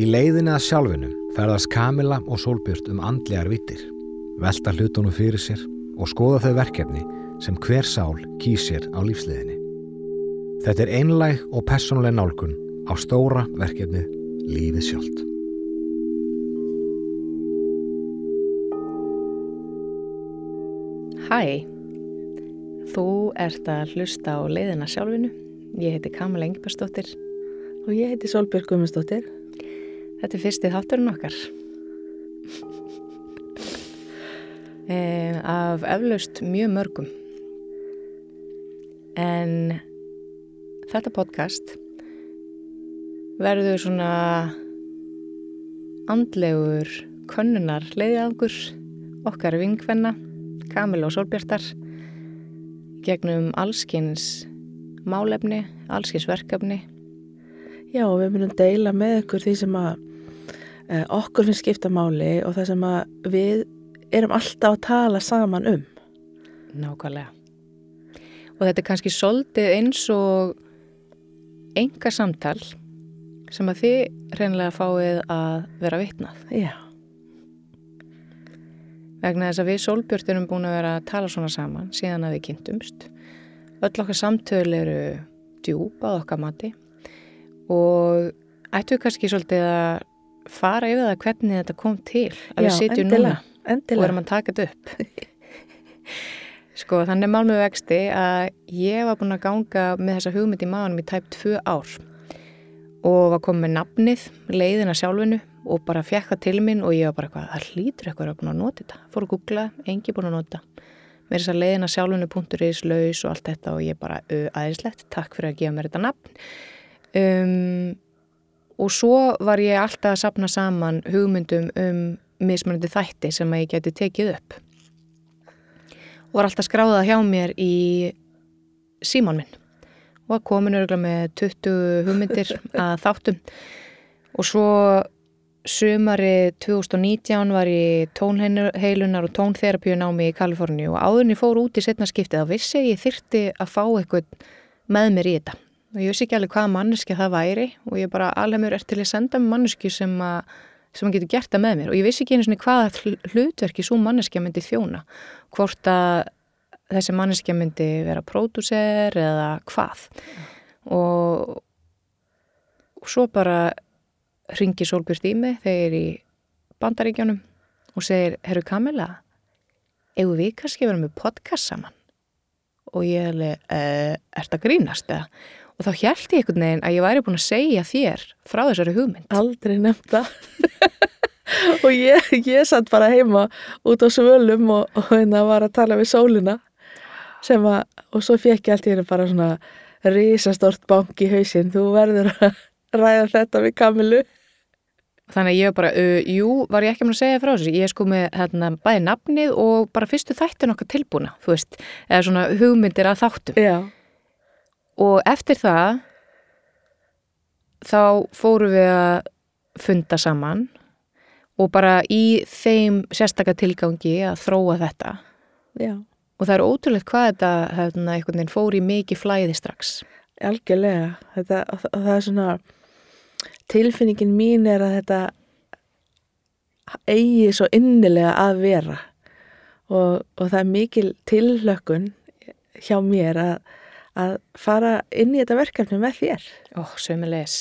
Í leiðinni að sjálfinum ferðast Kamila og Solbjörn um andlegar vittir, velta hlutunum fyrir sér og skoða þau verkefni sem hver sál kýsir á lífsliðinni. Þetta er einlæg og personleg nálgun á stóra verkefnið Lífið sjálft. Hæ, þú ert að hlusta á leiðina sjálfinu. Ég heiti Kamala Engibarsdóttir. Og ég heiti Solbjörg Guðmundsdóttir. Þetta er fyrstið þátturinn okkar. Eh, af eflaust mjög mörgum. En þetta podcast verður svona andlegur könnunar leiðiðangur okkar vingvenna, Kamil og Solbjörtar gegnum allskins málefni, allskins verkefni Já, við munum deila með ykkur því sem að okkur finnst skipta máli og það sem við erum alltaf að tala saman um. Nákvæmlega. Og þetta er kannski soldið eins og enga samtal sem að þið reynilega fáið að vera vitnað. Já, Vegna þess að við Solbjörn erum búin að vera að tala svona saman síðan að við kynntumst. Öll okkar samtöl eru djúb að okkar mati og ættu kannski svolítið að fara yfir það hvernig þetta kom til að við Já, sitjum endilega, núna og endilega. erum að taka þetta upp. sko þannig er mál með vexti að ég var búin að ganga með þessa hugmynd í maðanum í tæp tvö ár og var komið með nafnið, leiðina sjálfinu og bara fekk það til minn og ég var bara eitthvað, það hlýtur eitthvað að búin að nota þetta. Fór að googla, engi búin að nota. Er þess að leiðina sjálfinu.is, laus og allt þetta og ég bara aðeinslegt, takk fyrir að gefa mér þetta nafn. Um, og svo var ég alltaf að sapna saman hugmyndum um mismunandi þætti sem að ég geti tekið upp. Og var alltaf skráðað hjá mér í símán minn. Og var komin örgulega með 20 hugmyndir að þáttum. Og svo sumari 2019 var ég tónheilunar og tónþerapíu námi í Kaliforníu. Og áðurinn ég fór út í setna skiptið þá vissi ég þyrti að fá eitthvað með mér í þetta og ég vissi ekki alveg hvaða manneski það væri og ég bara alveg mér er til að senda með manneski sem að sem að getur gert það með mér. Og ég vissi ekki einu svona hvaða hl- hlutverki svo manneskja myndi þjóna. Hvort að þessi manneskja myndi vera pródúser eða hvað. Og, og svo bara ringi Solbjörn mig þegar er í bandaríkjónum og segir, herru Kamila eigum við kannski vera með podcast saman? Og ég hefði, uh, ert að grínast eða og þá held ég einhvern veginn að ég væri búin að segja þér frá þessari hugmynd Aldrei nefnda. og ég, ég satt bara heima út á svölum og, og hérna var að tala við sólina sem að, og svo fekk ég allt í henni bara svona risastort bank í hausinn. Þú verður að ræða þetta við Kamilu. Þannig að ég var bara, uh, jú, var ég ekki með að segja frá þessu. Ég er sko með hérna, bæði nafnið og bara fyrstu þættin okkar tilbúna, þú veist, eða svona hugmyndir að þáttum. Já, Og eftir það, þá fórum við að funda saman og bara í þeim sérstaka tilgangi að þróa þetta. já, Og það er ótrúlegt hvað þetta hérna, einhvern veginn fór í mikið flæði strax. algjörlega. Þetta, það er svona, tilfinningin mín er að þetta eigi svo innilega að vera og, og það er mikil tillökun hjá mér að, að fara inn í þetta verkefni með þér. Ó, sömulegis.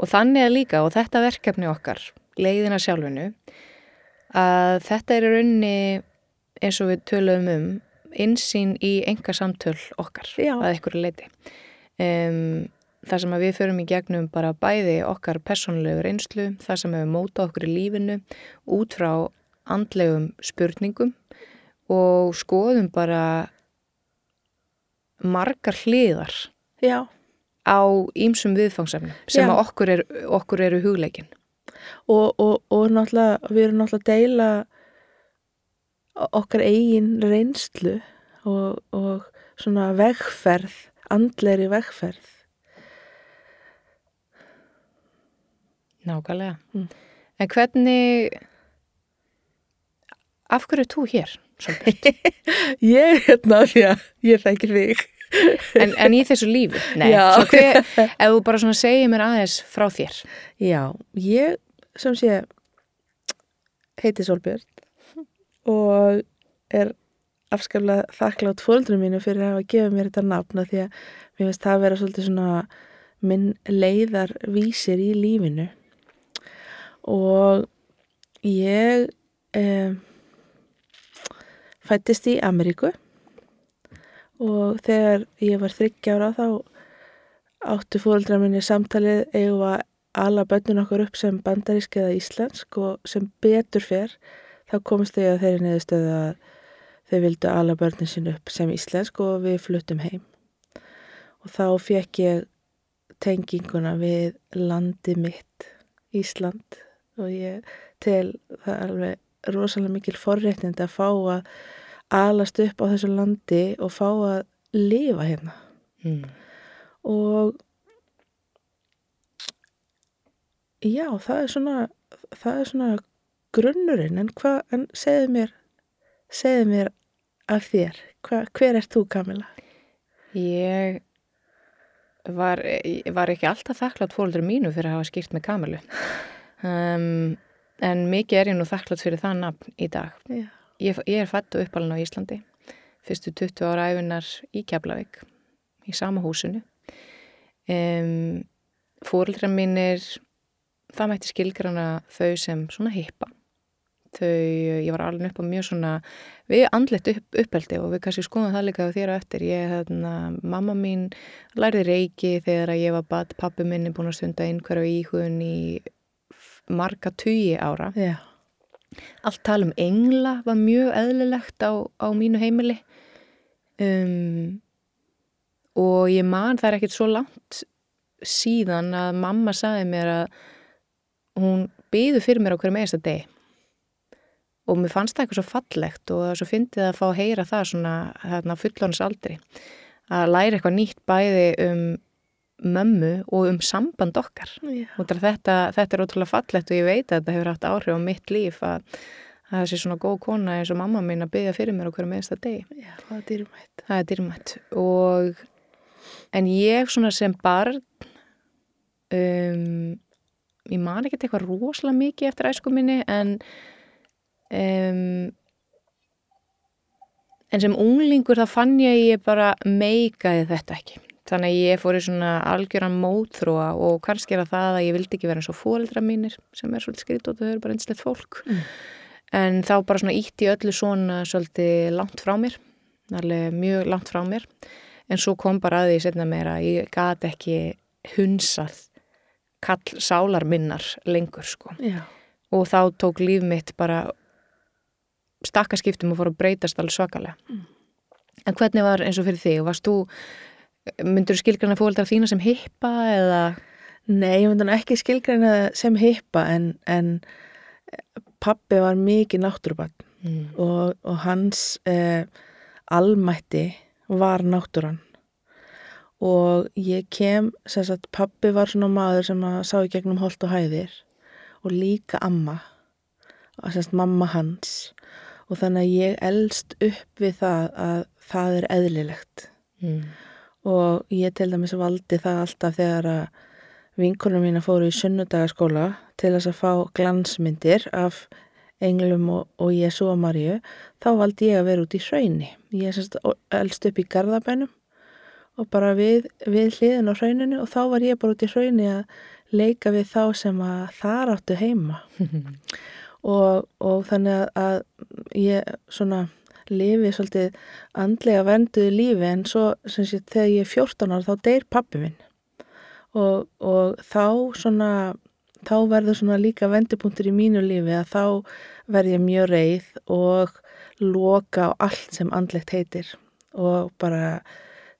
Og þannig að líka, og þetta verkefni okkar, leiðina sjálfinu, að þetta er í rauninni, eins og við töluðum um, insýn í enga samtöl okkar, Já. að einhverju leiti. Um, það sem við förum í gegnum bara bæði okkar persónulegu reynslu, það sem hefur mótað okkur í lífinu, út frá andlegum spurningum og skoðum bara margar hliðar Já. á ýmsum viðfangsefnum sem Já. að okkur, er, okkur eru hugleikin. Og, og, og náttúrulega, við erum náttúrulega að deila okkar eigin reynslu og, og svona vegferð, andleri vegferð. Nákvæmlega. Mm. En hvernig, af hverju er þú hér? Ég er hérna því að ég þekkir þig. En, en í þessu lífi? Hver, ef þú bara svona segir mér aðeins frá þér. Já, ég sem sé heiti Solbjörn og er afskaplega þakklátt fóldrum mínu fyrir að hafa gefið mér þetta nafna því að mér finnst það að vera svolítið svona minn leiðar vísir í lífinu. Og ég eh, fættist í Ameríku og þegar ég var þryggja ára þá áttu fóreldrar minni samtalið að ala bönnun okkur upp sem bandarísk eða íslensk og sem betur fer þá komist þau að þeirri neðustöðu að þau vildu ala börnin sín upp sem íslensk og við fluttum heim. Og þá fekk ég tenginguna við landi mitt Ísland og ég tel það alveg rosalega mikil forréttindi að fá að alast upp á þessu landi og fá að lifa hérna mm. og já, það er svona það er svona grunnurinn en hvað, en segðu mér segðu mér af þér hva, hver ert þú Kamila? ég var, ég var ekki alltaf þakklátt fóldur mínu fyrir að hafa skýrt með kamilu um, en mikið er ég nú þakklátt fyrir það nafn í dag Já, Ég, ég er fættu uppalinn á Íslandi, fyrstu 20 ára æfinar í Keflavík, í sama húsinu. Um, Fóreldra mínir, það mætti skilgrana þau sem svona hippa. Þau, ég var alveg upp á mjög svona, við andlegt upp, uppeldi og við kannski skoðum það líka þér á eftir. Ég, þarna, mamma mín lærði reiki þegar ég var bad, pappi minn er búin að stunda einhverju íhugun í marga tugi ára já, allt tala um engla var mjög eðlilegt á, á mínu heimili. Um, og ég man það er ekkert svo langt síðan að mamma saði mér að hún byðu fyrir mér á hverju meðasta deg og mér fannst það eitthvað svo fallegt og svo fyndið að fá að heyra það svona þarna fullóns aldri að læra eitthvað nýtt bæði um mömmu og um samband okkar þetta, þetta er ótrúlega fallegt og ég veit að þetta hefur haft áhrif á mitt líf að, að það sé svona góð kona eins og mamma mín að byggja fyrir mér á hverju meðsta degi. já það er dýrmætt. Það er dýrmætt og en ég svona sem barn um, ég man ekki eitthvað rosalega mikið eftir æsku minni en um, en sem unglingur þá fann ég að ég bara meikaði þetta ekki þannig að ég fór í svona algjöran mótþróa og kannski er það að ég vildi ekki vera eins og fóreldra mínir sem er svolítið skriðt og þau eru bara einslegt fólk. Mm. en þá bara svona ítti öllu svona svolítið langt frá mér alveg mjög langt frá mér. En svo kom bara að því setna mér að ég gat ekki hunsað kall sálar minnar lengur sko. Já, og þá tók líf mitt bara stakkaskiptum og fór að breytast alveg svakalega. Mm. en hvernig var eins og fyrir þig? Varst þú, myndur þú skilgrana fóldar þína sem hippa eða? Nei, ég myndi nú ekki skilgreina það sem hippa en, en pappi var mikið náttúrubann mm. og, og hans eh, almætti var náttúran. Og ég kem sem sagt, pappi var svona maður sem að sá í gegnum holt og hæðir. Og líka amma og sem sagt mamma hans. Og þannig að ég elst upp við það að það er eðlilegt. Mm. Og ég til dæmis valdi það alltaf þegar að vinkonum mína fóru í sunnudagaskóla til þess að fá glansmyndir af englum og, og Jésu og Maríu, þá valdi ég að vera út í hraunni. Ég semst elst upp í Garðabænum og bara við, við hliðin á hrauninu og þá var ég bara út í hraunni að leika við þá sem að þar áttu heima og, og þannig að, að ég svona lifi svolítið andlega venduðu lífi en svo sem sé þegar ég er 14 ára þá deyr pappi minn og, og þá svona þá verður svona líka vendupunktur í mínu lífi að þá verð ég mjög reið og loka á allt sem andlegt heitir og bara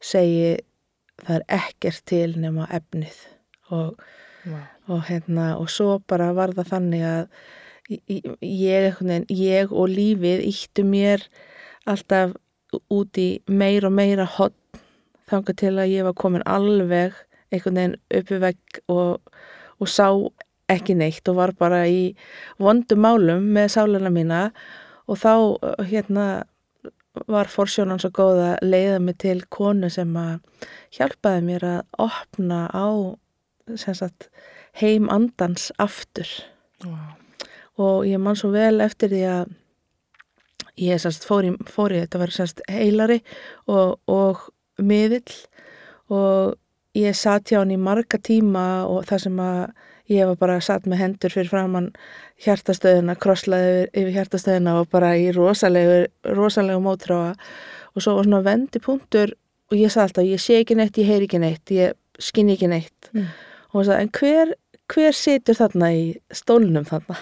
segi það er ekkert til nema efnið og wow. og hérna og svo bara var það þannig að ég, ég, og lífið íttu mér alltaf út í meira og meira hot þangað til að ég var komin alveg einhvern veginn uppi vegg og, og sá ekki neitt og var bara í vondum málum með sálina mína og þá hérna var forsjónan svo góð að leiða mig til konu sem að hjálpaði mér að opna á sagt, heim andans aftur Vá. Og ég man svo vel eftir því að ég semst fór í, fór í þetta var semst heilari og, og miðill og ég satt hjá hann í marga tíma og það sem að ég var bara satt með hendur fyrir framann hjartastöðuna, krosslaði yfir, yfir hjartastöðuna og bara í rosalegu, rosalegu mótráa og svo var svona vendipunktur og ég sagði alltaf, ég sé ekki neitt, ég heyri ekki neitt, ég skinni ekki neitt Mm. og hún sagði, en hver, hver situr þarna í stólnum þarna?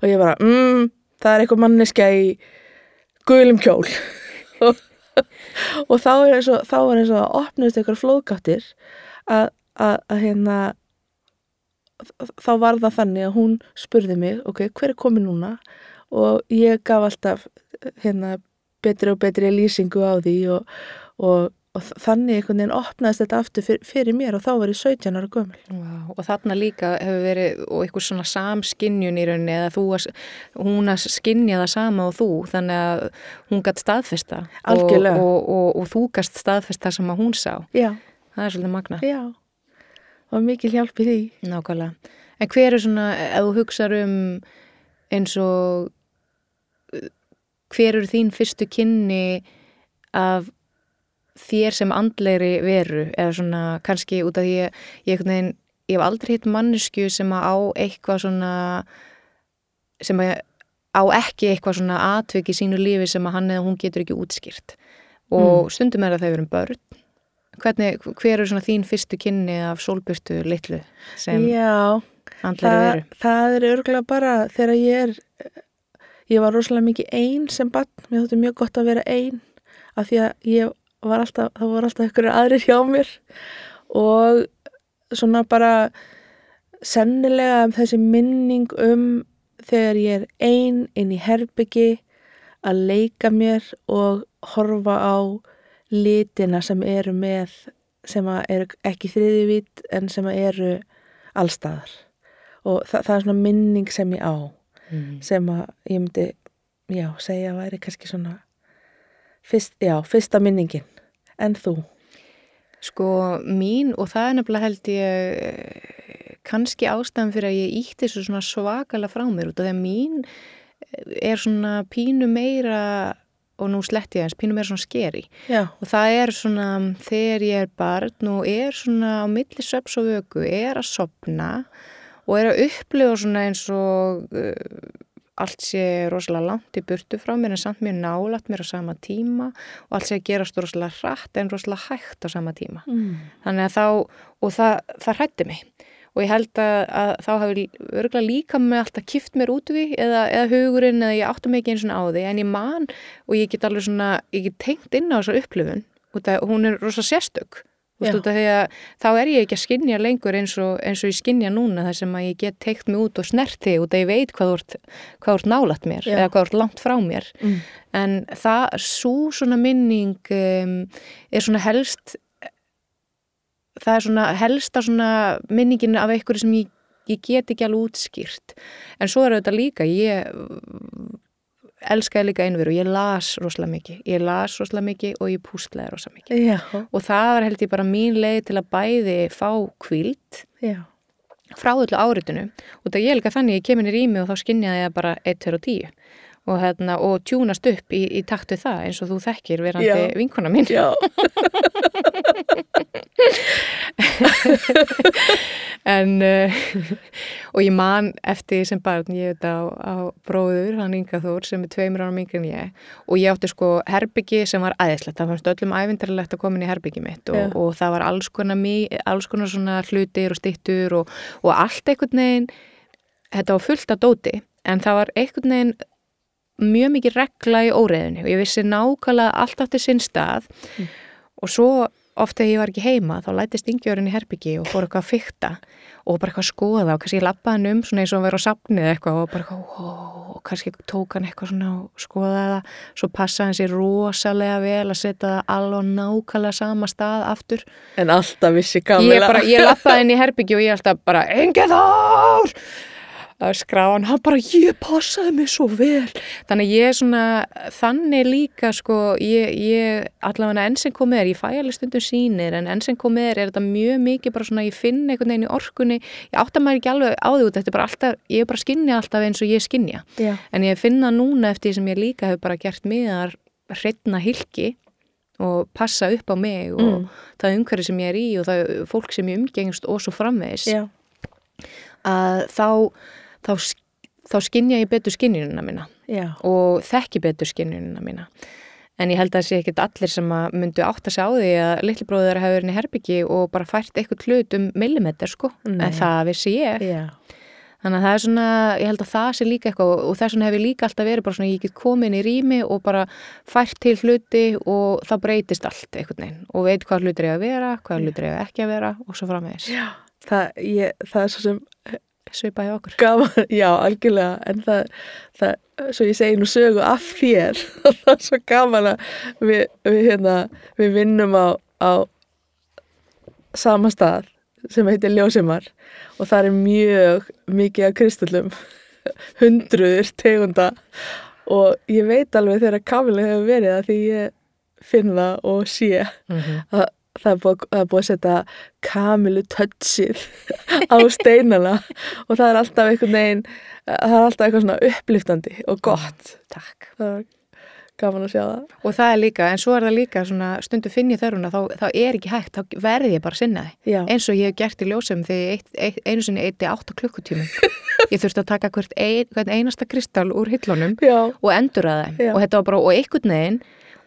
Og ég bara, mm, það er eitthvað manneska í gulum kjól. Og, og þá er eins og þá er eins og að opnast ykkur flóðgáttir að, að, að hérna þá var það þannig að hún spurði mig, ok, hver er komið núna? Og ég gaf alltaf hérna betri og betri lýsingu á því og, og, og þannig einhvern veginn opnaðist þetta aftur fyrir, fyrir mér og þá var ég 17 ára gömul. Vá, og þarna líka hefur verið og eitthvað svona samskinnjun í rauninni eða þú að, hún að skinja það sama og þú þannig að hún gætt staðfesta og, og, og, og þú gæst staðfesta sem að hún sá. Já, það er svolítið magna já. Og mikil hjálp í því. Nákvæmlega. En hver er svona, ef þú hugsar um eins og uh, hver eru þín fyrstu kynni af þér sem andlegri veru eða svona kannski út af því ég, ég, veginn, ég hef aldrei hitt mannesku sem að á eitthvað svona sem að á ekki eitthvað svona atvik í sínu lífi sem að hann eða hún getur ekki útskýrt. Og stundum er að þau verum börn. Hvernig, hver eru svona þín fyrstu kynni af sólbyrtu litlu sem Já, andlegri það, veru? það er örgulega bara þegar ég er ég var rosalega mikið ein sem barn. Mér þótti mjög gott að vera ein af því að ég var alltaf það voru alltaf ykkur aðrir hjá mér og svona bara sennilega þessi minning um þegar ég er ein inn í herbyggi að leika mér og horfa á litina sem eru með sem eru ekki þriðjuvít en sem eru allstaðar og það, það er svona minning sem ég á Mm. sem að ég myndi já, segja að væri kannski svona fyrst, já, fyrsta minningin. En þú? Sko mín og það er nefnilega held ég eh, kannski ástæðan fyrir að ég ítti þessu svona svakalega frá mér út af því að mín er svona pínu meira og nú sletti ég eins, pínu meira svona skeri já, og það er svona þegar ég er barn og er svona á milli söps og vöku, er að sopna og er að upplifa svona eins og uh, allt sé rosalega langt í burtu frá mér en samt mjög nálat mér á sama tíma og allt sé að gerast rosalega hratt en rosalega hægt á sama tíma. mm. Þannig að þá, og það, það hrætti mig og ég held að, að þá hafi örgulega líka með alltaf kift mér út við eða, eða hugurinn eða ég áttum ekki eins og á því en ég man og ég get alveg svona, ég get tengt inn á þessa upplifun út að hún er rosa sérstök veist, að þá er ég ekki að skinja lengur eins og, eins og ég skinja núna þar sem að ég get teikt mig út og snert þig út að ég veit hvað ert, hvað ert nálat mér Já. eða hvað ert langt frá mér Mm. en það, svo svona minning um, er svona helst það er svona helsta svona minningin af einhverju sem ég, ég get ekki alveg útskýrt en svo er þetta líka ég elskaði líka einveru, ég las rosalega mikið. Ég las rosalega mikið og ég pústlaði rosalega mikið. Já, og það var held ég bara mín leið til að bæði fá kvíld já, frá öllu áritinu. Og það ég líka þannig, ég kemur í rými og þá skinjaði ég bara 1, 2 og 10 og, hérna, og tjúnast upp í, í takt við það eins og þú þekkir verandi Já. vinkona mín. Já. en uh, og ég man eftir sem barn ég veit á, á bróður, hann Inga Þór sem er tveimur ára mingri en ég. Og ég átti sko herbyggi sem var æðislegt. Það fannst öllum æfindarlegt að koma inn í herbyggi mitt og, og það var alls konar, alls konar svona hlutir og stittur og, og allt einhvern veginn þetta var fullt af dóti en það var einhvern veginn mjög mikið regla í óreðinu og ég vissi nákvæmlega allt átti sinn stað. Og svo oft þegar ég var ekki heima þá lætist yngjörinn í herbyggi og fór eitthvað að fykta og bara eitthvað að skoða og kannski ég lappaði hann um svona eins og að vera á safnið eitthvað og bara eitthvað ó, og kannski tók hann eitthvað svona og skoðaði það. Svo passaði hann sér rosalega vel að setja það alveg nákvæmlega sama stað aftur. En alltaf vissi ég, Kamila bara, ég lappaði inn í herbyggi og ég alltaf bara Ingi Að skrá hann, hann bara ég passaði mig svo vel þannig ég er svona þannig líka sko, ég, ég allavega enn sem komið er, ég fæ alveg stundum sínir en enn sem komið er, er þetta mjög mikið bara svona, ég finn einhvern veginn í orkunni ég átta maður ekki alveg á því út, þetta er bara alltaf ég er bara skinni alltaf eins og ég skinja Já. en ég finna núna eftir því sem ég líka hef bara gert miðar hreitna hilki og passa upp á mig og Mm. það umhverfi sem ég er í og það fólk sem ég umgengst og svo framvegis Já. að þá þá, þá skinja ég betur skinnjunina mína Já. og þekki betur skinnjunina mína en ég held að það sé ekkit allir sem að myndu átt að sjá því að litli bróður hefur verið í herbyggi og bara fært eitthvað hlut um millimetr sko, Nei. en það vissi ég Já. þannig að það er svona, ég held að það sé líka eitthvað og þess vegna hef ég líka alltaf verið bara svona ég get komin í rými og bara fært til hluti og það breytist allt einhvern veginn og veit hvað hlutir ég að vera hvað hlutir ég ekki að vera og svo framvegis Já. Það, ég, það er svo sem svipa í okkur gaman, já, algjörlega en það, það, svo ég segi nú sögu af þér, það er svo gaman að við, við hérna við vinnum á, á sama stað sem heitir Ljósimar og það er mjög mikið af kristullum hundruður tegunda og ég veit alveg þegar Kamila hefur verið að því ég finn það og sé mm -hmm. að það er búið, það er búið að setja kamilu touchið á steinana og það er alltaf einhvern veginn það er alltaf eitthvað svona uppliftandi og gott Takk það er gaman að sjá það Og það er líka, en svo er það líka svona stundu finn ég þörfuna, þá, þá er ekki hægt, þá verði ég bara sinna því. já, Eins og ég hef gert í ljósum þegar ég einu sinni eitti 8 klukkutímum. Ég þurfti að taka hvert, ein, einasta kristall úr hillunum já, og endura þeim. Já. Og þetta var bara, og einhvern veginn,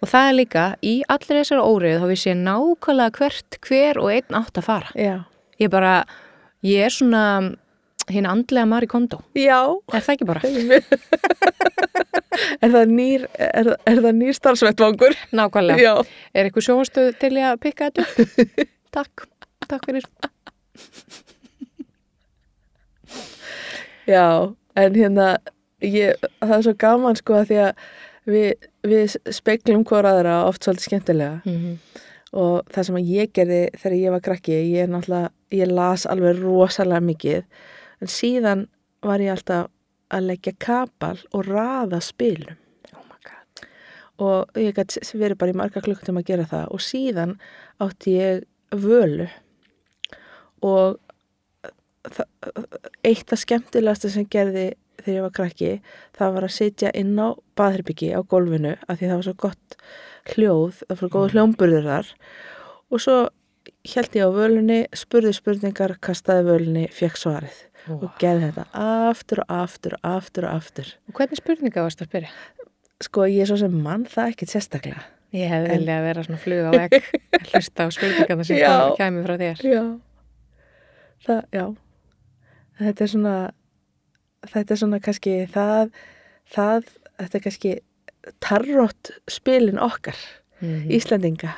og það er líka, í allir þessar órið, þá vissi ég nákvæmlega hvert, hver og einn átt að fara. já Ég bara, ég er svona hinn andlega Mari Kondo. já Er það ekki bara? er það nýr er, er það nýr starfsvettvangur Nákvæmlega. já, Er eitthvað sjónvastuð til ég að pikka þetta upp? Takk. Takk fyrir. já en hérna ég, það er svo gaman sko að því að við, við speklum hvora aðra oft svolítið skemmtilega. Mm -hmm. og það sem ég gerði þegar ég var krakki, ég er náttúrulega ég las alveg rosalega mikið. En síðan var ég alltaf að leggja kapal og raða spilum. Oh og ég gæti verið bara í marga klukkutum að gera það. Og síðan átti ég völu. Og eitt af skemmtilegasta sem gerði þegar ég var krakki það var að sitja inn á baðherbyggi á gólfinu af því það var svo gott hljóð, það svo góð hljómburður þar og svo held ég á völunni, spurði spurningar kastaði völunni, fekk svarið og gerði þetta aftur og aftur og aftur og aftur Og hvernig spurninga varst að spyrja? sko ég er svo sem mann það ekkit sérstaklega Ég hefði En- viljað vera svona flug á vegg að hlusta á spurningarna sem kæmi frá þér. Já. Það, já. Þetta er svona, þetta er svona kannski það, það, þetta er kannski tarrott spilin okkar, Mm Íslendinga.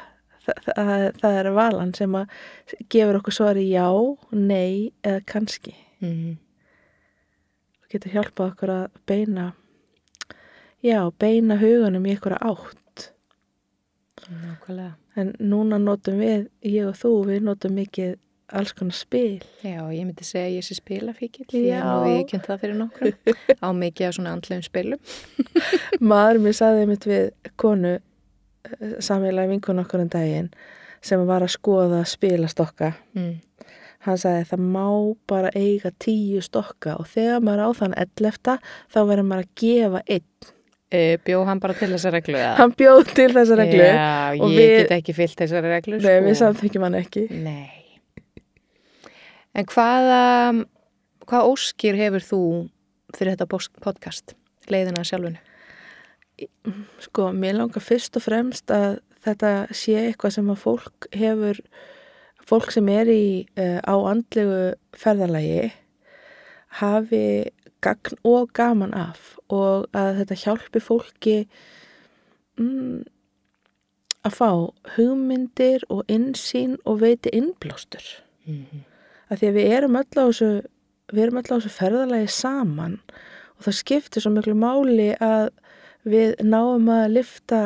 Þa, það, það er valan sem að gefur okkur svari já, nei eða kannski. -hmm. Og getur hjálpað okkur að beina, já, beina hugunum í einhverja átt. Nákvæmlega. En núna notum við, ég og þú, við notum mikið alls konar spil. Já, ég myndi segja að ég sé spilafíkil. Ég Já. nú við kjönd það fyrir nokkrum. Á mikið af svona andlegum spilum. Maður mér saði mitt við konu samílega vinkun okkur en daginn sem var að skoða spilastokka. Mm. Hann sagði það má bara eiga tíu stokka og þegar maður á þann ellefta þá verður maður að gefa einn. E, bjó hann bara til þessa reglu? eða? Hann bjóð til þessa reglu. Já, og ég við- get ekki fyllt þessari reglu. Nei, við sko. samþykjum hann ekki. Nei. En hvaða, hvað óskir hefur þú fyrir þetta podcast? Leiðina að sjálfinu? Sko, mér langar fyrst og fremst að þetta sé eitthvað sem að fólk hefur, fólk sem er í, uh, á andlegu ferðalagi hafi gagn og gaman af og að þetta hjálpi fólki mm, að fá hugmyndir og insýn og veiti innblástur. Mm -hmm. Að því að við erum öll á þessu þessu ferðalagi saman og það skiptir svo miklu máli að við náum að lifta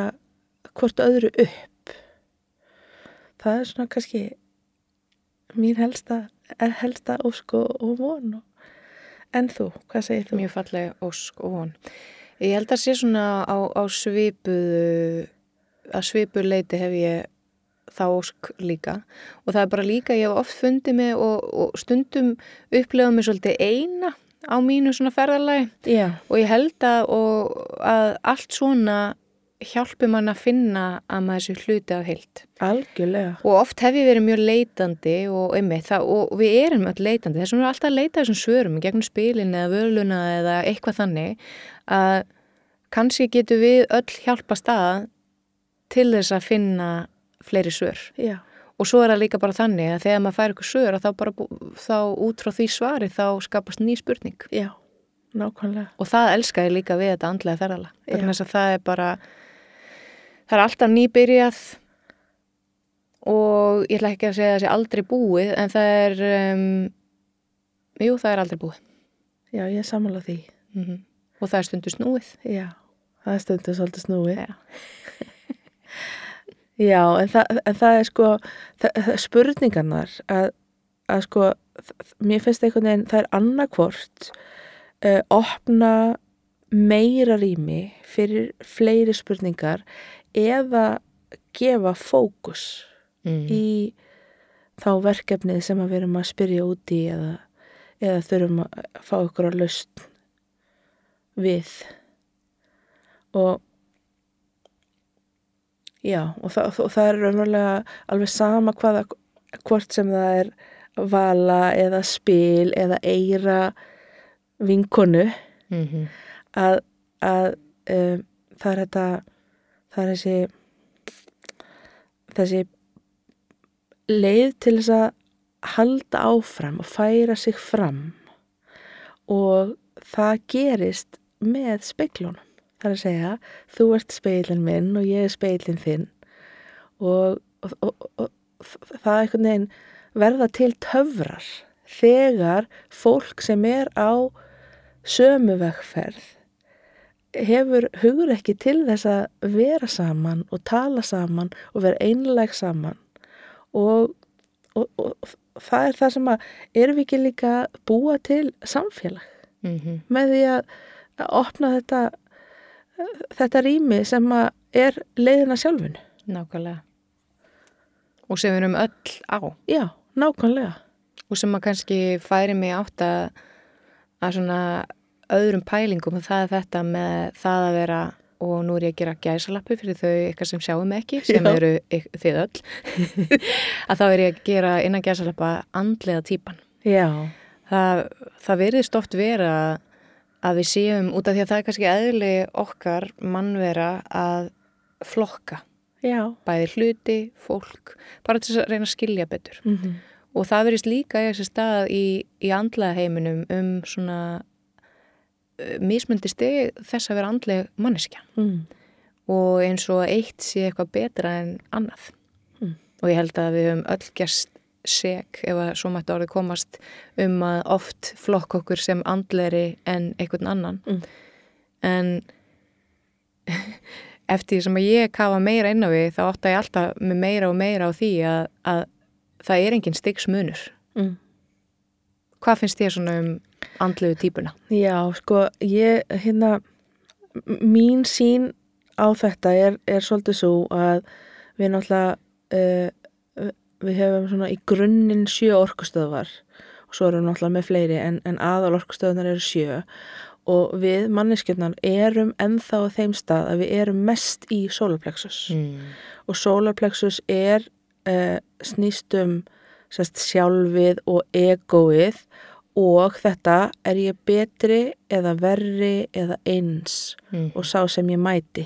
hvort öðru upp það er svona kannski mín helsta, helsta ósk og, von En þú, hvað segir þú? mjög falleg ósk og von. Ég held að sé svona á, á svipuðu, að svipuðu leiti hef ég þá ósk líka og það er bara líka, ég hef oft fundið mig og, og stundum upplegað mig svolítið eina á mínu svona ferðalagi Já, og ég held að, og, að allt svona hjálpi mann að finna að maður sé hluti af heilt. algjörlega. Og oft hef ég verið mjög leitandi og, einmitt, það, og við erum öll leitandi. Þess vegna er alltaf að leita þessum svörum gegnum spilin eða völuna eða eitthvað þannig að kannski getur við öll hjálpa stað til þess að finna fleiri svör. Já, Og svo er það líka bara þannig að þegar maður fær eitthvað svör að þá bara þá út frá því svari þá skapast ný spurning. já, nákvæmlega. Og það elska ég líka við þetta andlega ferðala. Þess að það er bara, það er alltaf nýbyrjað og ég ætla ekki að segja að það sé aldrei búið en það er, um, jú það er aldrei búið. Já, ég er sammála því. Mm Og það er stundu snúið. Já, það er stundu svolítið snúið. Já. Já, en það, en það er sko, það, spurningarnar að, að sko, mér finnst einhvern veginn, það er annarkvort uh, opna meira rými fyrir fleiri spurningar eða gefa fókus Mm. í þá verkefnið sem að við erum að spyrja út í eða, eða þurfum að fá ykkur að laust við og já og það, og það er raunverulega alveg sama hvaða hvort sem það er vala eða spil eða eira vinkonu. Mm að, að um, það er þetta það er þessi þessi leið til þess að halda áfram og færa sig fram. Og það gerist með speiklunum það er að segja, þú ert speilin minn og ég er speilin þinn. Og, og, og, og það er einhvern veginn verða til töfrar þegar fólk sem er á sömu vegferð hefur hugur ekki til þess að vera saman og tala saman og vera einleg saman. Og, og, og það er það sem að erum við ekki líka búa til samfélag? -hmm. með því að, að opna þetta þetta rými sem er leiðina sjálfinu. Nákvæmlega. Og sem við erum öll á. Já, nákvæmlega. Og sem að kannski færi mig átt að, að svona öðrum pælingum og það er þetta með það að vera og nú er ég að gera gæsalappi fyrir þau eitthvað sem sjáum ekki, sem Já. eru þið öll að þá er ég að gera innan gæsalappa andlega típan. Já, Það, það verðist oft vera að við séum út af því að það er kannski eðli okkar mannvera að flokka já. bæði hluti, fólk, bara til að reyna að skilja betur. Mm -hmm. Og það verðist líka í þessi stað í, í andlega heiminum um svona uh, mismundi steg þess að vera andleg manneskja mm. og eins og eitt sé eitthvað betra en annað. Mm. Og ég held að við höfum öll gerst seg ef að svo mætti orðið komast um að oft flokk okkur sem andleri en einhvern annan. Mm. En eftir því sem að ég kafa meira inn á við þá átta ég alltaf með meira og meira á því að, að það er engin stigsmunur. Mm. Hvað finnst þér svona um andlegu típuna? Já, sko, ég, hérna, mín sín á þetta er, er svolítið svo að við náttúrulega, uh, við hefum svona í grunninn sjö orkustöðvar og svo erum við náttúrulega með fleiri en, en aðal orkustöðunar eru sjö og við manneskjöldnar erum ennþá á þeim stað að við erum mest í solarplexus Mm. og solarplexus er uh, snýst um sest, sjálfið og egoið og þetta er ég betri eða verri eða eins Mm. og sá sem ég mæti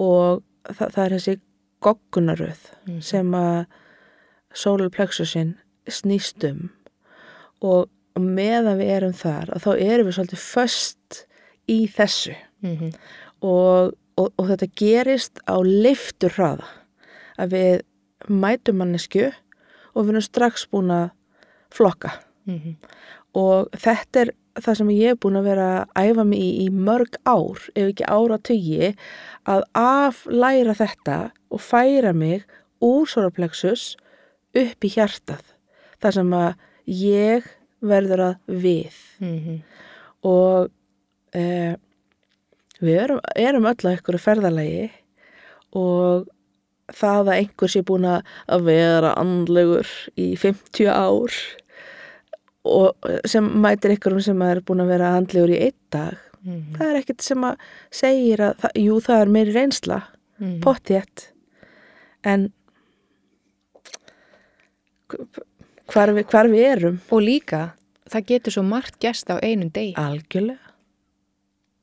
og það, það er þessi goggunaröð Mhm. sem að solarplexusin snýst um. Og meðan við erum þar þá erum við svolítið föst í þessu. Mm og, og, og þetta gerist á leiftur hraða. Að við mætum mannesku og við erum strax búin að flokka. -hmm. og þetta er það sem ég er búin að vera að æfa mig í, í mörg ár, ef ekki ára tugi, að aflæra þetta og færa mig úr solarplexus upp í hjartað. Það sem að ég verður að við mm og e, við erum, erum öll á einhverju ferðalagi og það að einhver sé búin að að vera andlegur í 50 ár og sem mætir einhverjum sem er búin að vera andlegur í einn dag -hmm. það er ekkert sem að segir að, það, jú það er meiri reynsla Mhm. pottjett en hvar við, hvar við erum Og líka, það getur svo margt gest á einum degi. algjörlega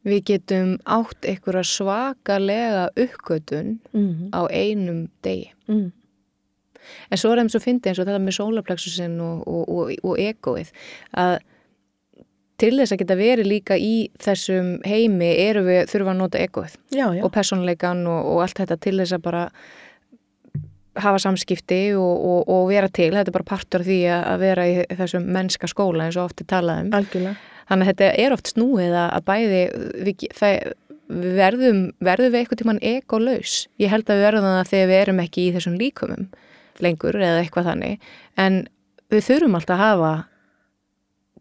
Við getum átt einhverja svakalega uppgötun mm á einum degi. En svo er þeim svo fyndið eins og þetta með sólaplexusin og, og, og, og egoið að til þess að geta verið líka í þessum heimi eru við þurfa að nota egoið já, já, og personleikan og, og allt þetta til þess að bara hafa samskipti og, og, og vera til. Þetta er bara partur af því að vera í þessum mennska skóla eins og oft er talað um. algjörlega Þannig að þetta er oft snúið að, bæði, við, það, við verðum, verðum við eitthvað tíman egolaus. Ég held að við verðum það þegar við erum ekki í þessum líkumum lengur eða eitthvað þannig. En við þurfum alltaf að hafa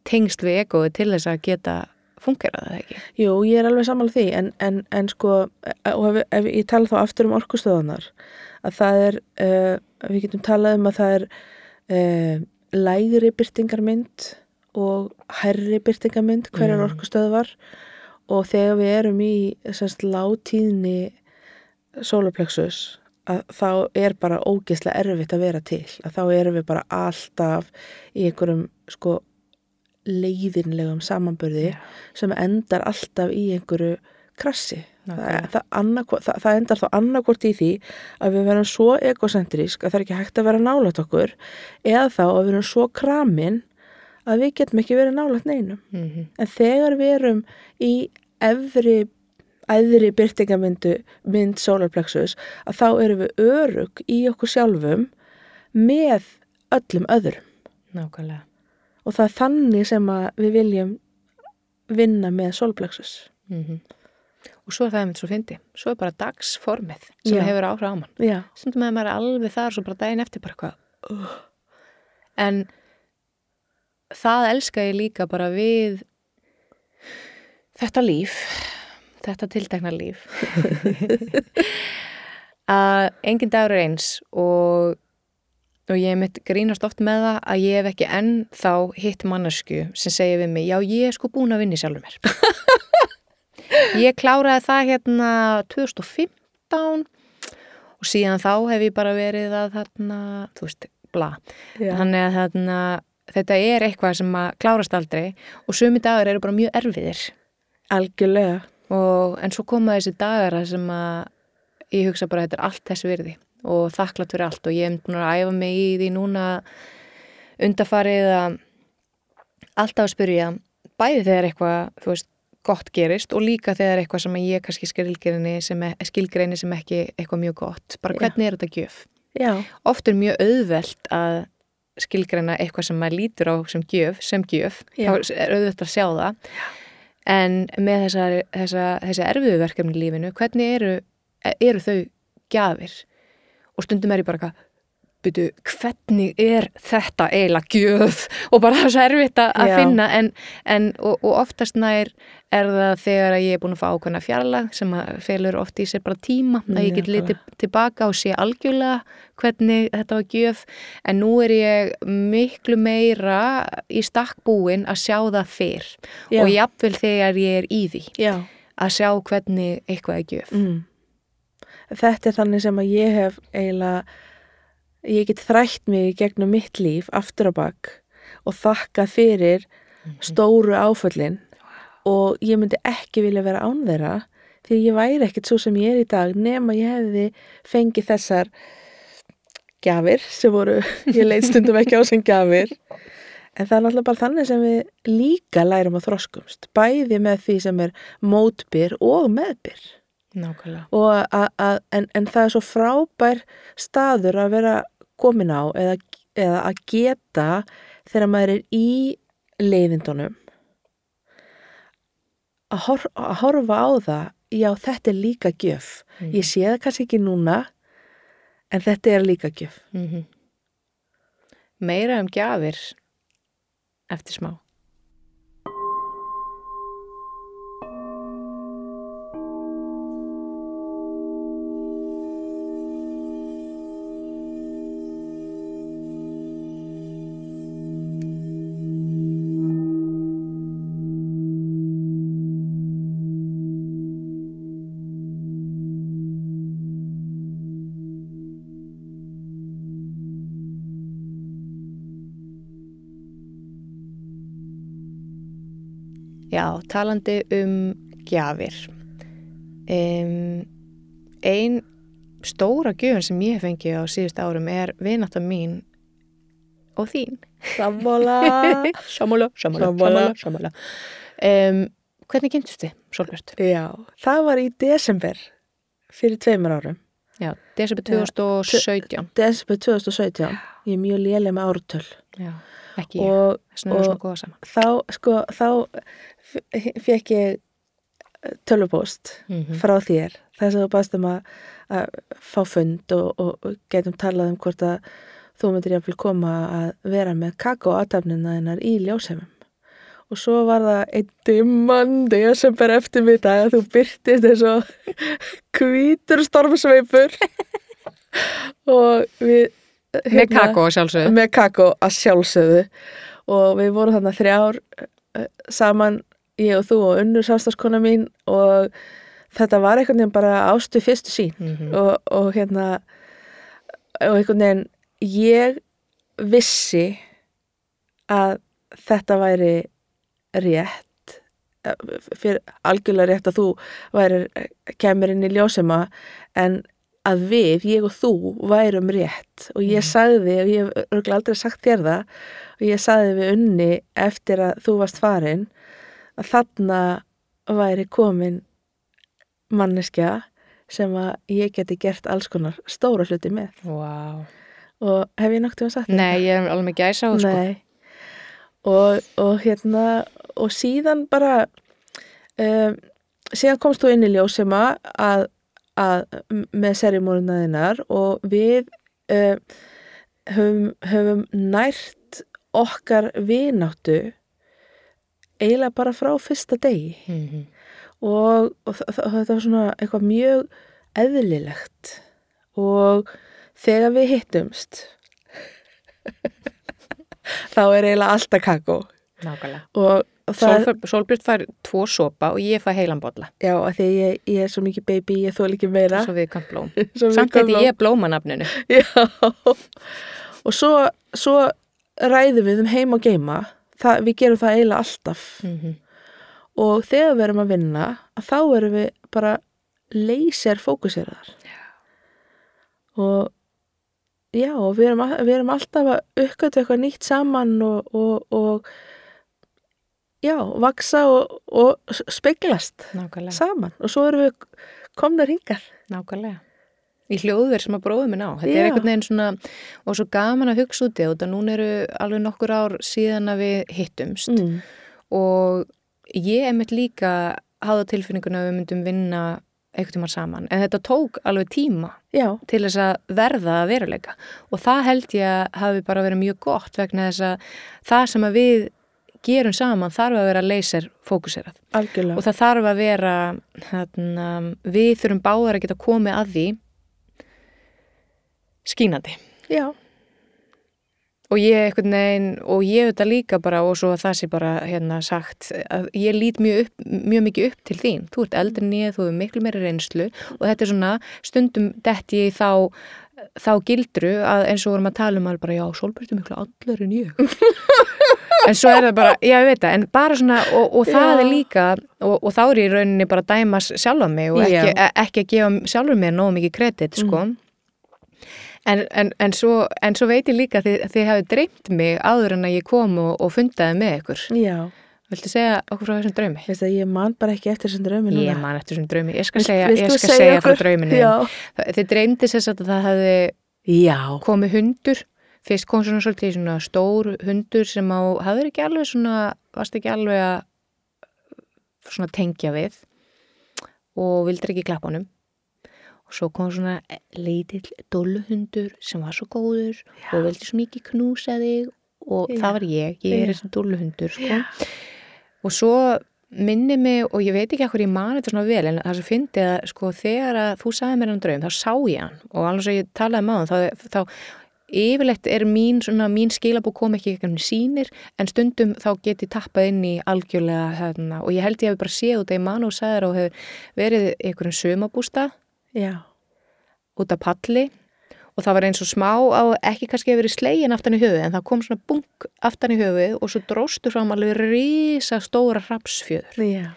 tengst við egoið til þess að geta fungerað það ekki. Jú, ég er alveg sammála því en, en, en sko, og ef, ef ég tala þá aftur um orkustöðunar að það er, uh, við getum talað um að það er uh, lægri byrtingarmynd og herri byrtingarmynd hverjar Mm. mm. orkustöðvar og þegar við erum í látíðni sólarplexus að þá er bara ógeðslega erfitt að vera til að þá erum við bara alltaf í einhverjum sko leiðinlegum samanburði Já. sem endar alltaf í einhverju krassi. Það, Nákvæmlega. það, annarkvort, það, það endar þá annarkvort í því að við verðum svo egocentrísk að það er ekki hægt að vera nálægt okkur eða þá að við verðum svo kramin að við getum ekki verið nálægt neinum. Mm -hmm. En þegar við erum í efri, æðri byrtingamyndu mynd solarplexus að þá erum við örug í okkur sjálfum með öllum öðrum. Nákvæmlega. Og það er þannig sem að við viljum vinna með solarplexus. Mm Og svo er það einmitt svo fyndi. Svo er bara dagsformið sem Já. hefur áhrif á mann. Stundum að maður er alveg þar svo bara daginn eftir bara eitthvað uh. en það elska ég líka bara við þetta líf þetta tiltekna líf að engin dagur er eins og og ég mitt grínast oft með það að ég hef ekki enn þá hitt mannesku sem segir við mig, já ég er sko búin að vinni sjálfur mér ég kláraði það hérna 2015 og síðan þá hef ég bara verið að þarna, þú veist, bla já. þannig að þarna, þetta er eitthvað sem að klárast aldrei og sumi dagar eru bara mjög erfiðir algjörlega. Og, en svo koma þessi dagar sem að ég hugsa bara að þetta er allt þess virði og þakklátt fyrir allt. Og ég hef búin að æfa mig í því núna undarfarið að alltaf að spyrja bæði þegar eitthvað, þú veist, gott gerist og líka þegar eitthvað sem ég kannski skilgreini sem, e- skilgreini sem ekki eitthvað mjög gott, bara Já. hvernig er þetta gjöf? Já, oft er mjög auðvelt að skilgreina eitthvað sem maður lítur á sem gjöf, sem gjöf, Já. þá er auðvelt að sjá það en með þessa, þessa, þessa erfiðu verkefni lífinu, hvernig eru, eru þau gjafir? Og stundum er ég bara eitthvað byrju, hvernig er þetta eiginlega gjöf og bara það er svo erfitt að Já. finna en, en og, og oftast nær er það þegar ég er búin að fá ákveðna fjarlag sem felur oft í sér bara tíma að ég get litið tilbaka og sé algjörlega hvernig þetta var gjöf en nú er ég miklu meira í stakkbúin að sjá það fyrr Já. og jafnvel þegar ég er í því já. að sjá hvernig eitthvað er gjöf Mm. Þetta er þannig sem að ég hef eiginlega, ég get þrætt mig gegnum mitt líf aftur á bak og þakka fyrir stóru áföllin. Og ég myndi ekki vilja vera án þeirra því ég væri ekkert svo sem ég er í dag nema ég hefði fengið þessar gjafir sem voru, ég leit stundum ekki á sem gjafir. En það er náttúrulega bara þannig sem við líka lærum að þroskumst bæði með því sem er mótbyr og meðbyr Nákvæmlega. að, en, en það er svo frábær staður að vera komin á eða, eða að geta þegar maður er í leiðindunum að, hor, að horfa á það já þetta er líka gjöf Mhm. ég sé það kannski ekki núna en þetta er líka gjöf Mm Meira um gjafir eftir smá. Já, talandi um gjafir. Um, ein stóra gjöfun sem ég hef fengið á síðust árum er vinata mín og þín. Sammála. Sammála, sammála, Sammála. sammála. Um, hvernig kynntust þið, Solbjörn? Já, það var í desember fyrir tveimur árum. Já, desember 2017. Desember 2017. Ég er mjög léleg með ártöl. Já, ekki. Og og- þá, sko, þá fekk ég tölvupóst Mm frá þér. Þess að þú baðst um að, að fá fund og, og, getum talað um hvort að þú myndir jáfnvel koma að vera með kakó aðtafnina þennar í ljósheimum. Og svo var það einn dimman desember eftir mig dag að þú byrtist eins og hvítur stormsveipur og við hérna, Með kakó sjálfsögðu. með kakó að sjálfsögðu. Og við vorum þarna þrjár eh, saman, ég og þú og unnur sástaskona mín og þetta var einhvern veginn bara ástu fyrstu sín Mm og, og hérna og einhvern veginn ég vissi að þetta væri rétt eh, fyrir algjörlega rétt að þú væri kemur inn í ljósema en að við, ég og þú værum rétt og ég Mhm. sagði og ég hef örugglega aldrei sagt þér það og ég sagði við unni eftir að þú varst farin að þarna væri komin manneskja sem að ég geti gert alls konar stóra hluti með Vá. og hef ég noktið að sagt þér Nei, ég er alveg með gæsa á, sko. Nei. Og, og hérna og síðan bara um, síðan komst þú inn í ljósema að, að með serimónunaðinnar og við um, höfum, höfum nært okkar vináttu eiginlega bara frá fyrsta degi Mm -hmm. og, og þetta var svona eitthvað mjög eðlilegt og þegar við hittumst þá er eiginlega alltaf kakó Nákvæmlega. og, Solbjörn fær tvo sopa og ég fæ heilan bolla. já, að því ég, ég er svo mikið baby, ég þól ekki meira Svo við kann blóm. Við Samt heiti ég blómanafninu. Já, og svo, svo ræðum við um heim og geima, það, við gerum það eiginlega alltaf Mm -hmm. og þegar við erum að vinna, að þá erum við bara leysir fókuseraðar og já, og við erum, við erum alltaf að uppgötu eitthvað nýtt saman og, og, og já, vaksa og, og speglast Nákvæmlega. saman og svo erum við komnar hingar Nákvæmlega. Í hljóðverð sem að bróða minn á. Þetta Já. er einhvern veginn svona, og svo gaman að hugsa út í þetta. Núna eru alveg nokkur ár síðan að við hittumst mm. og ég er mitt líka hafða tilfinninguna að við myndum vinna einhvern tíma saman. En þetta tók alveg tíma Já, til þess að verða að veruleika og það held ég að hafi bara verið mjög gott vegna þess að það sem að við gerum saman þarf að vera laser fókuserað. Algjörlega. Og það þarf að vera þarna, við þurfum báðar að geta komið að því skínandi. Já, og ég einhvern veginn og ég það líka bara og svo að það sé bara hérna sagt að ég lít mjög, upp, mjög mikið upp til þín. Þú ert eldri en ég, þú hefur miklu meiri reynslu og þetta er svona stundum detti ég þá þá gildru að eins og vorum að tala um að bara já, Solbjörn er miklu allar en ég en svo er það bara, já ég veit það en bara svona, og, og það Já. er líka og, og þá er ég í rauninni bara að dæma sjálfa mig og ekki, e- ekki að gefa sjálfur mér nógu mikið kredit, sko. En, en, en, svo, en svo veit ég líka að þið, hafið dreymt mig áður en að ég kom og, og fundaði með ykkur. Já. Viltu segja okkur frá þessum draumi? Að ég man bara ekki eftir þessum draumi núna. Ég man eftir þessum draumi, ég skal segja, ég skal segja frá drauminu. Þið dreymdi sér satt að það hefði komið hundur fyrst kom svona svolítið svona stór hundur sem á, hafður ekki alveg svona varst ekki alveg að svona tengja við og vildur ekki klappa honum og svo kom svona lítill dóluhundur sem var svo góður og vildi svo mikið knúsa þig og Já. það var ég, ég er Já. þessi dúluhundur sko. Já. og svo minni mig og ég veit ekki hvað ég man þetta svona vel en það sem fyndi að sko þegar að þú sagði mér hann draum þá sá ég hann og alveg svo ég talaði með hann þá, þá yfirleitt er mín, svona, mín skilabú kom ekki ekki sínir en stundum þá get ég tappað inn í algjörlega hérna, og ég held ég hef bara séð út að ég man og sagði þér og hefur verið einhverjum sömabústa út af palli og það var eins og smá á ekki kannski hefur verið slegin aftan í höfuð en það kom svona bunk aftan í höfuð og svo dróstu fram alveg risa stóra rapsfjöður Já.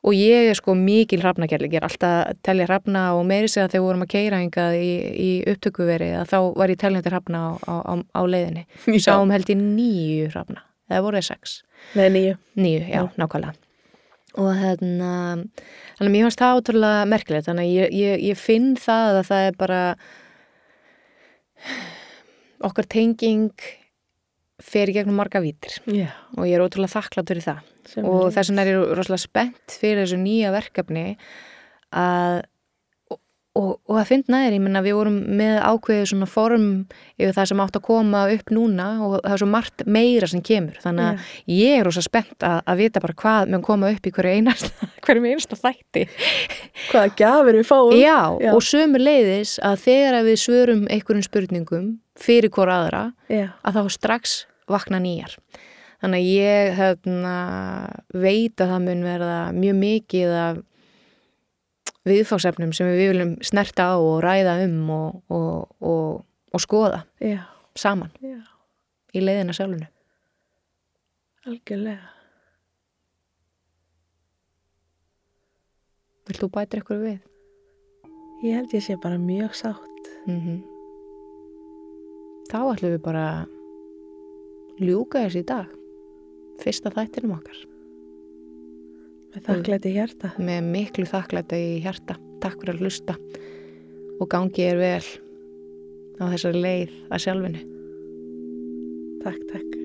Og ég er sko mikil hrafnagerling, ég er alltaf að telja hrafna og meiri segja þegar við vorum að keira hingað í, í upptökuveri að þá var ég teljandi hrafna á, á, á, leiðinni Já. sáum held ég nýju hrafna eða voru það sex, Nei, nýju. nýju, já, Já. nákvæmlega og hérna þannig að mér fannst það ótrúlega merkilegt þannig að ég, ég, ég finn það að það er bara okkar tenging fer í gegnum marga vítir Já. og ég er ótrúlega þakklátt fyrir það Sem og þess vegna er ég rosalega spennt fyrir þessu nýja verkefni að og, og, að finna þér, ég menna við vorum með ákveðið svona form yfir það sem átt að koma upp núna og það er svo margt meira sem kemur þannig að ég er rosa spennt að, að vita bara hvað mun koma upp í hverju einasta hverju einasta þætti Hvaða gjafir við fáum. Já, Já. og sömu leiðis að þegar að við svörum einhverjum spurningum fyrir hvora aðra Já. að þá strax vakna nýjar. Þannig að ég hérna, veit að það mun verða mjög mikið af viðfársefnum sem við viljum snerta á og ræða um og, og, og, og skoða Já. saman Já. í leiðina sjálfunu. Algjörlega. Vilt þú bæta ykkur við? Ég held ég sé bara mjög sátt. Mm Þá ætlum við bara ljúka þessi í dag. Fyrsta þættinum okkar. Með þakklæti hjarta. með miklu þakklæta í hjarta. Takk fyrir að hlusta og gangi er vel á þessari leið að sjálfinu. Takk, takk.